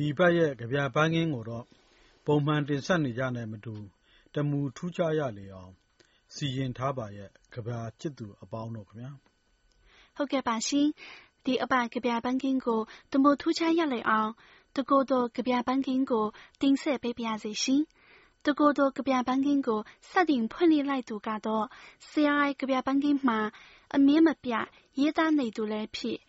ဒီအပတ်ရဲ့ ကဗျာပန်းခင်းကိုတော့ ပုံမှန်တင်ဆက်နေကျနဲ့မတူ တမူထူးခြားရလေအောင် စီရင်ထားပါရဲ့ ကဗျာချစ်သူအပေါင်းတို့ခင်ဗျာ။ဟုတ်ကဲ့ပါရှင်။ဒီအပတ် ကဗျာပန်းခင်းကို တမူထူးခြားရလေအောင် တကိုယ်တော် ကဗျာပန်းခင်းကို တင်ဆက်ပေးပါရစေရှင်။တကိုယ်တော် ကဗျာပန်းခင်းကို စတင်ဖွင့်လှစ်လိုက်သူကတော့ CRI ကဗျာပန်းခင်းမှာ အမြဲမပြတ် ရေးသားနေသူလည်းဖြစ်၊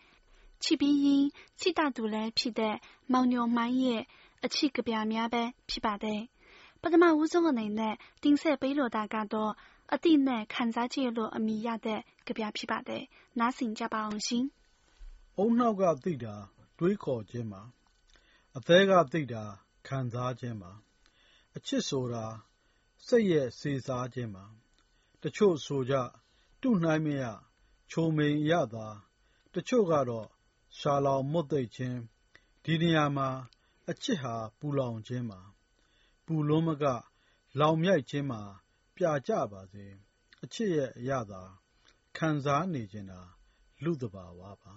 ချစ်ပြီးရင်းချစ်တတ်သူလည်းဖြစ်တဲ့မောင်ညိုမှန်းရဲ့အချစ်ကဗျာများပဲဖြစ်ပါတယ်။ပထမဦးဆုံးအနေနဲ့တင်ဆက်ပေးလိုတာကတော့အသိနဲ့ခံစားချက်လို့အမည်ရတဲ့ကဗျာဖြစ်ပါတယ်။နားဆင်ကြပါအောင်ရှင်။ဦးနှောက်ကသိတာတွေးခေါ်ခြင်းပါ။အသည်းကသိတာခံစားခြင်းပါ။အချစ်ဆိုတာစိတ်ရဲ့စေစားခြင်းပါ။တချို့ဆိုကြတုနှိုင်းမရချိုမိန်ရသာတချို့ကတော့ ရှာလောင်မွတ်သိပ်ခြင်း ဒီနေရာမှာ အချစ်ဟာ ပူလောင်ခြင်းပါ ပူလွန်းမက လောင်မြိုက်ခြင်းမှာ ပြကြပါစေ အချစ်ရဲ့အရသာ ခံစားနေခြင်းတာ လူတဘာဝပါ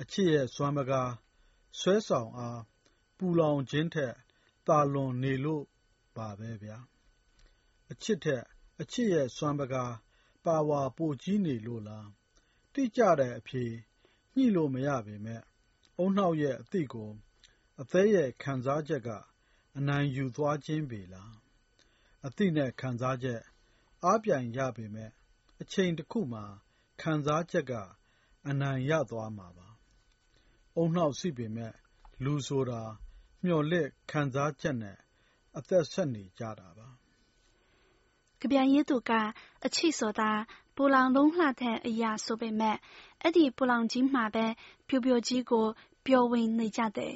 အချစ်ရဲ့စွမ်းပကား ဆွဲဆောင်အား ပူလောင်ခြင်းထက်တာလွန်နေလို့ပါပဲဗျာအချစ်ထက် အချစ်ရဲ့စွမ်းပကား ပါဝါပိုကြီးနေလို့လား တိကျတဲ့အဖြေ ညှိလို့မရပေမဲ့ဦးနှောက်ရဲ့အသိကို အသည်းရဲ့ခံစားချက်က အနိုင်ယူသွားခြင်းပေလား အသိနဲ့ခံစားချက် အားပြိုင်ရပေမဲ့အချိန်တစ်ခုမှာ ခံစားချက်က အနိုင်ရသွားမှာပါအုံနှောက်စီပေမဲ့လူဆိုတာ မျော်လင့်ခံစားချက်နဲ့ အသက်ဆက်နေကြတာပါ ကဗျာရေးသူက အချစ်ဆိုတာပူလောင်လုံးလှတဲ့ အရာဆိုပေမဲ့ အဲ့ဒီပူလောင်ကြီးမှာပဲပြိုပြိုကြီးကိုပျော်ဝင်နေကြတယ်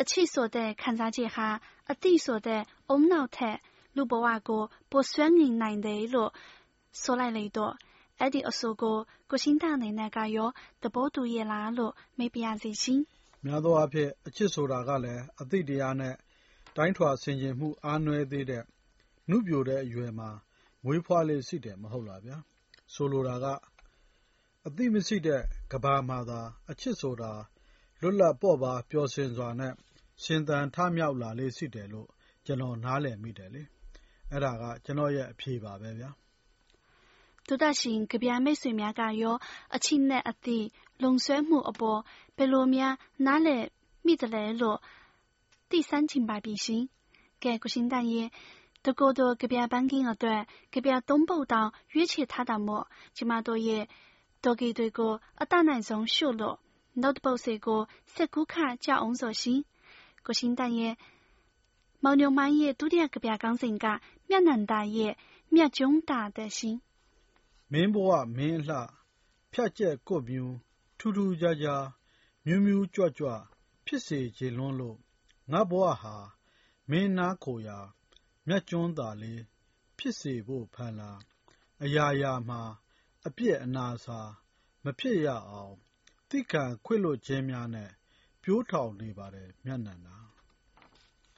အချစ်ဆိုတဲ့ခံစားချက်ဟာအသိဆိုတဲ့အုံနောက်ထက်လူဘဝကိုပိုစွမ်းမြင်နိုင်တယ်လို့ဆိုလိုက်လေတော့အဲ့ဒီအဆိုကိုကိုရှင်းတအနေနဲ့ကရောသဘောတူရဲ့လားလို့မေးပြရစီရှင်။များသောအားဖြင့်အချစ်ဆိုတာကလည်းအသိတရားနဲ့တိုင်းထွာဆင်ခြင်မှုအားနည်းသေးတဲ့နုပြိုတဲ့အရွယ်မှာမွေးဖွားလေ့ရှိတယ်မဟုတ်လားဗျာ။ဆိုလိုတာက အသိမရှိတဲ့ကမ္ဘာမှာသာ အချစ်ဆိုတာ လွတ်လပ်ပေါ့ပါး ပျော်ရွှင်စွာနဲ့ ရှင်သန်ထမြောက်လာလေ့ရှိတယ်လို့ ကျနော် နားလည်မိတယ်လေ။အဲဒါက ကျနော့်ရဲ့ အဖြေပါပဲဗျာ။သောတရှင် ကဗျာမိတ်ဆွေများကရော အချစ်နဲ့အသိလုံဆွဲမှုအပေါ် ဘယ်လိုများ နားလည်မိသလဲလို့ သိစမ်းချင်ပါပြီရှင်။ကဲ ကိုရှင်တရဲ့ တကိုယ်တော် ကဗျာပန်းခင်းအတွက် ကဗျာသုံးပုဒ်တောင် ရွေးချယ်ထားတာမို့ ကျမတို့ရဲ့ တော်ကီတွေကိုအတတ်နိုင်ဆုံးရှုလို့နောက်တစ်ပုဒ်စီကိုဆက်ကူးခကြအောင်ဆိုရှင်ကိုရှင်တန်ရဲ့မောင်ညိုမိုင်းရဲ့ဒုတိယကဗျာကောင်းစဉ်ကမြတ်နန္ဒရဲ့မြတ်ကျုံးတာတဲ့ရှင်မင်းဘဝမင်းအလှဖြတ်ကျက်ကွတ်မြူထူးထူးခြားခြားမြူးမြူးကြွကြွဖြစ်စေခြင်းလွန်းလို့ငါဘဝဟာမင်းနာခိုရာမြတ်ကျွန်းသာလေးဖြစ်စေဖို့ဖန်လာအရာရာမှာ အပြစ်အနာစာမဖြစ်ရအောင်သိခံခွင့်လွှတ်ခြင်းများနဲ့ပျိုးထောင်နေပါတယ်မြတ်နန္ဒာ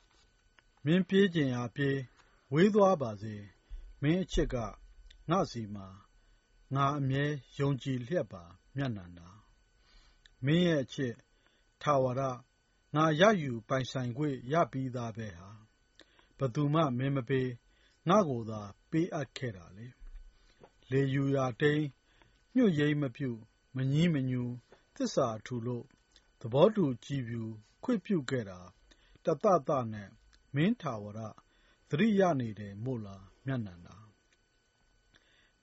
။မင်းပြေးချင်ရာပြေး ဝေးသွားပါစေ မင်းအချစ်က ငါ့ဆီမှာ ငါအမြဲယုံကြည်လျက်ပါမြတ်နန္ဒာ။မင်းရဲ့အချစ် ထာဝရ ငါရယူပိုင်ဆိုင်ခွင့်ရပြီးသားပဲဟာ ဘယ်သူမှ မင်းမပေး ငါ့ကိုသာ ပေးအပ်ခဲ့တာလေ။ လေယူရာတိမ်း ညွှတ်ရိမ်းမပြုမငြီးမညူသစ္စာထူလို့ သဘောတူကြည်ဖြူခွင့်ပြုခဲ့တာ တသသနဲ့ မင်းထာဝရ သတိရနေတယ်မို့လား မြတ်နန္ဒာ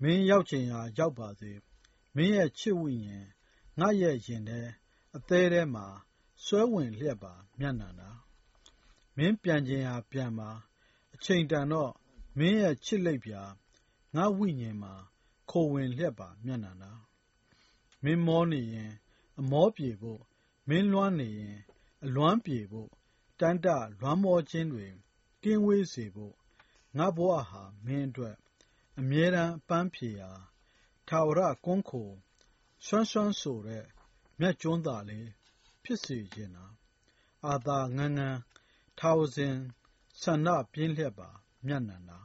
မင်းရောက်ချင်ရာ ရောက်ပါစေ မင်းရဲ့ ချစ်ဝိညာဉ် ငါရဲ့ရင်ထဲ အသေးထဲမှာ ဆွဲဝင်လျက်ပါ မြတ်နန္ဒာ မင်းပြန်ခြင်းဟာပြန်ပါ အချိန်တန်တော့ မင်းရဲ့ ချစ်လိပ်ပြာ ငါဝိညာဉ်မှာ ခိုဝင်လျက်ပါမြတ်နန္ဒာမင်းမောနေရင် အမောပြေဖို့ မင်းလွမ်းနေရင် အလွမ်းပြေဖို့တန်တလွမ်းမောခြင်းတွေ ကင်းဝေးစေဖို့ ငါဘဝဟာ မင်းအတွက် အမြဲတမ်းပန်းဖြေရာ ထာဝရကွန်းခိုဆွမ်းဆွမ်းဆိုတဲ့ မြတ်ကျွန်းသားလေး ဖြစ်စေခြင်းနာအာသာငန်းငန်း ထာဝစဉ် ဆန္ဒပြင်းလျက်ပါမြတ်နန္ဒာ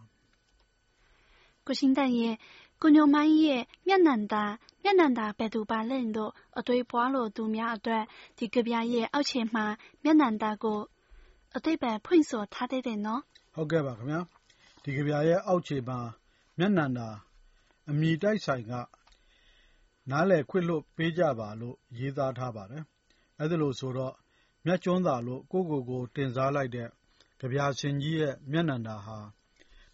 ကိုရှင်တန်ရဲ့ကိုညိုမိုင်းရဲ့မျက်နှာသာမျက်နှာသာဘယ်သူပါလဲလို့အတွေးပွားလို့သူများအတွက်ဒီကဗျာရဲ့အောက်ခြေမှာမျက်နှာသာကိုအတိတ်ပဲဖွင့်ဆိုထားတဲ့တယ်နော်ဟုတ်ကဲ့ပါခင်ဗျာဒီကဗျာရဲ့အောက်ခြေမှာမျက်နှာသာအမိတိုက်ဆိုင်ကနားလေခွင့်လို့ပေးကြပါလို့ရေးသားထားပါတယ်အဲ့ဒါလို့ဆိုတော့မြတ်ကျွန်းသာလို့ကိုကိုကိုတင်စားလိုက်တဲ့ကြပြာရှင်ကြီးရဲ့မျက်နှာသာဟာ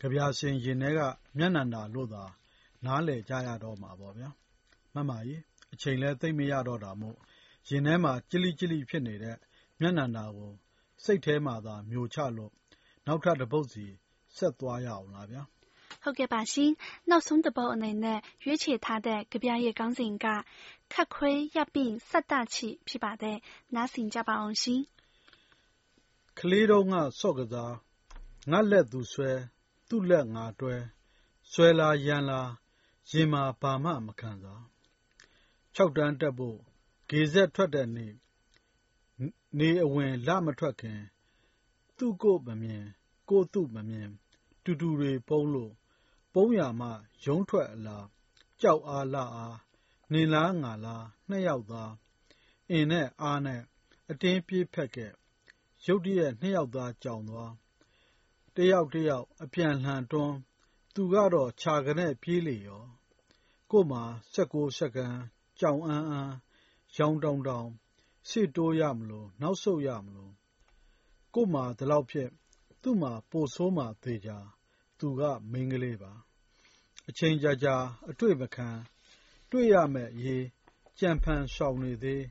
ကြပြာရှင်ရင်ထဲက မျက်နှာသာလို့သာ နားလေကြရတော့မှာပေါ့ဗျာမှတ်ပါကြီးအချိန်လဲသိမ့်မရတော့တာမို့ ရင်ထဲမှာကြလိကြလိဖြစ်နေတဲ့ မျက်နှာသာကို စိတ်ထဲမှာသာ မျိုးချလို့ နောက်ထပ်တစ်ပုတ်စီ ဆက်သွားရအောင်လားဗျာ ဟုတ်ကဲ့ပါရှင် နောက်ဆုံးတစ်ပုတ်အနေနဲ့ ရွေးချယ်ထားတဲ့ကြပြရဲ့ကောင်းစဉ်ကခက်ခွေးရပ်ပြီးစက်တချီ ဖြစ်ပါတယ် နားဆင်ကြပါအောင်ရှင် ကလေးတုံးက ဆော့ကစားငါလက်သူဆွဲ သူ့လက်ငါတွဲ ဆွဲလာရန်လာရင်မာဘာမှ မခံစား ၆ တန်းတက်ဖို့ ဂေဆက်ထွက်တဲ့နေ့ နေအဝင်လမထွက်ခင် သူ့ကိုမမြင် ကိုသူ့မမြင် တူတူတွေပုံးလို့ ပုံးရမှ ရုံးထွက်အလား ကြောက်အားလာအားနေလားငါလား နှစ်ယောက်သား အင်းနဲ့အားနဲ့ အတင်းပြေးဖက်ခဲ့ ရုတ်တရက် နှစ်ယောက်သား ကြောင်သွား တယောက်တယောက် အပြန်လှန်တွန်း သူကတော့ ခြာကနေပြေးလေရော ကို့မှာ16စက္ကန့် ကြောင်အန်းအန်းရောင်တောင်တောင်စစ်တိုးရမလို့နောက်ဆုတ်ရမလို့ကို့မှာ ဒီလောက်ဖြစ် သူ့မှာ ပိုဆိုးမှသေးကြသူက မိန်းကလေးပါ အချိန်ကြာကြာ အတွေ့မခံ တွေ့ရမဲ့ရေး ကြံဖန်ရှောင်နေသေး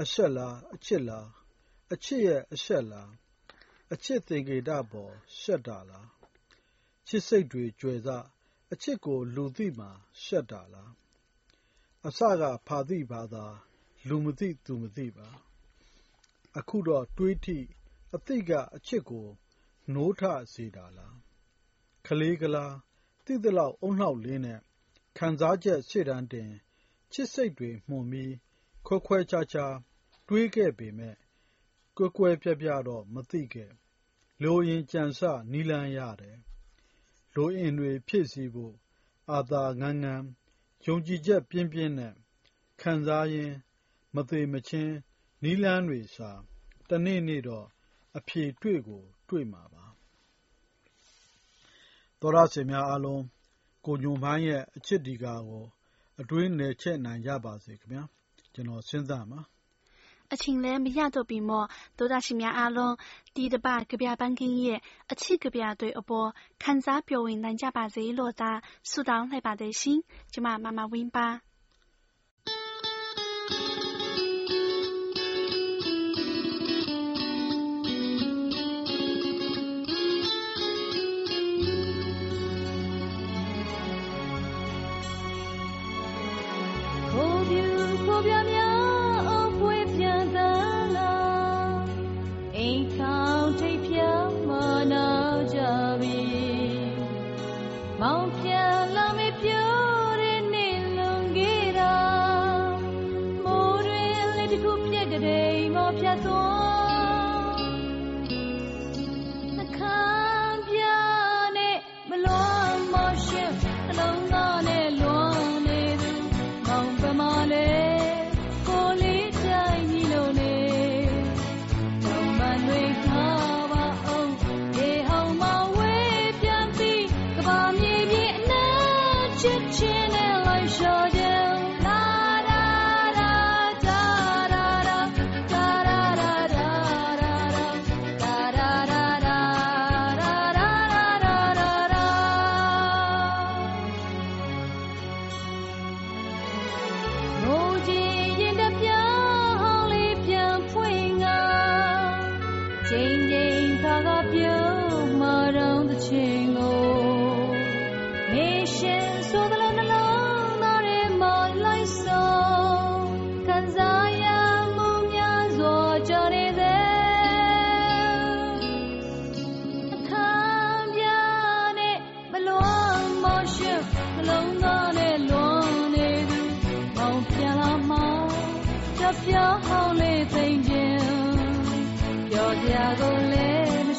အဆက်လား အချစ်လား အချစ်ရဲ့အဆက်လား အချစ်သင်္ကေတပေါ် ရှက်တာလားချစ်စိတ်တွေကြွယ်စအချစ်ကို လူသိမှရှက်တာလားအစကဖာသိပါသာ လူမသိသူမသိပါ အခုတော့တွေးထိအသိကအချစ်ကိုနိုးထစေတာလားခလေးကလားတိတလောက်အုံနောက်လေးနဲ့ခံစားချက်ရှေ့တန်းတင် ချစ်စိတ်တွေမှုန်ပြီးခွဲခွဲခြားခြားတွေးခဲ့ပေမဲ့ ကွယ်ကွယ်ပြပြတော့ မသိခဲ့ လိုရင်ကြံစနီလန်းရတယ် လိုအင်တွေ ဖြည့်ဆည်းဖို့ အာသာငန်းငန်း ယုံကြည်ချက်ပြင်းပြင်းနဲ့ ခံစားရင်မသေးမချင်းနီလန်းတွေစာတနေ့နေ့တော့ အဖြေတွေ့ကို တွေ့မှာပါ သောရစင်များအားလုံး ကိုညွန်မိုင်းရဲ့ အချစ်ဒီကာကိုအတွင်းနယ်ချက်နိုင်ကြပါစေခင်ဗျာ ကျွန်တော်စဉ်းစားမှာ အချိန်လည်းမရတော့ပြီမို့ဒေါသရှင်များအားလုံးဒီတစ်ပတ်ကြပြပန်းကင်းရဲ့အချစ်ကြပြတွေအပေါ်ခံစားပျော်ဝင်နိုင်ကြပါစေလို့သာဆုတောင်းလိုက်ပါတယ်ရှင်ကျမမမဝင်းပါ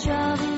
ချ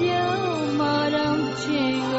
有马让情。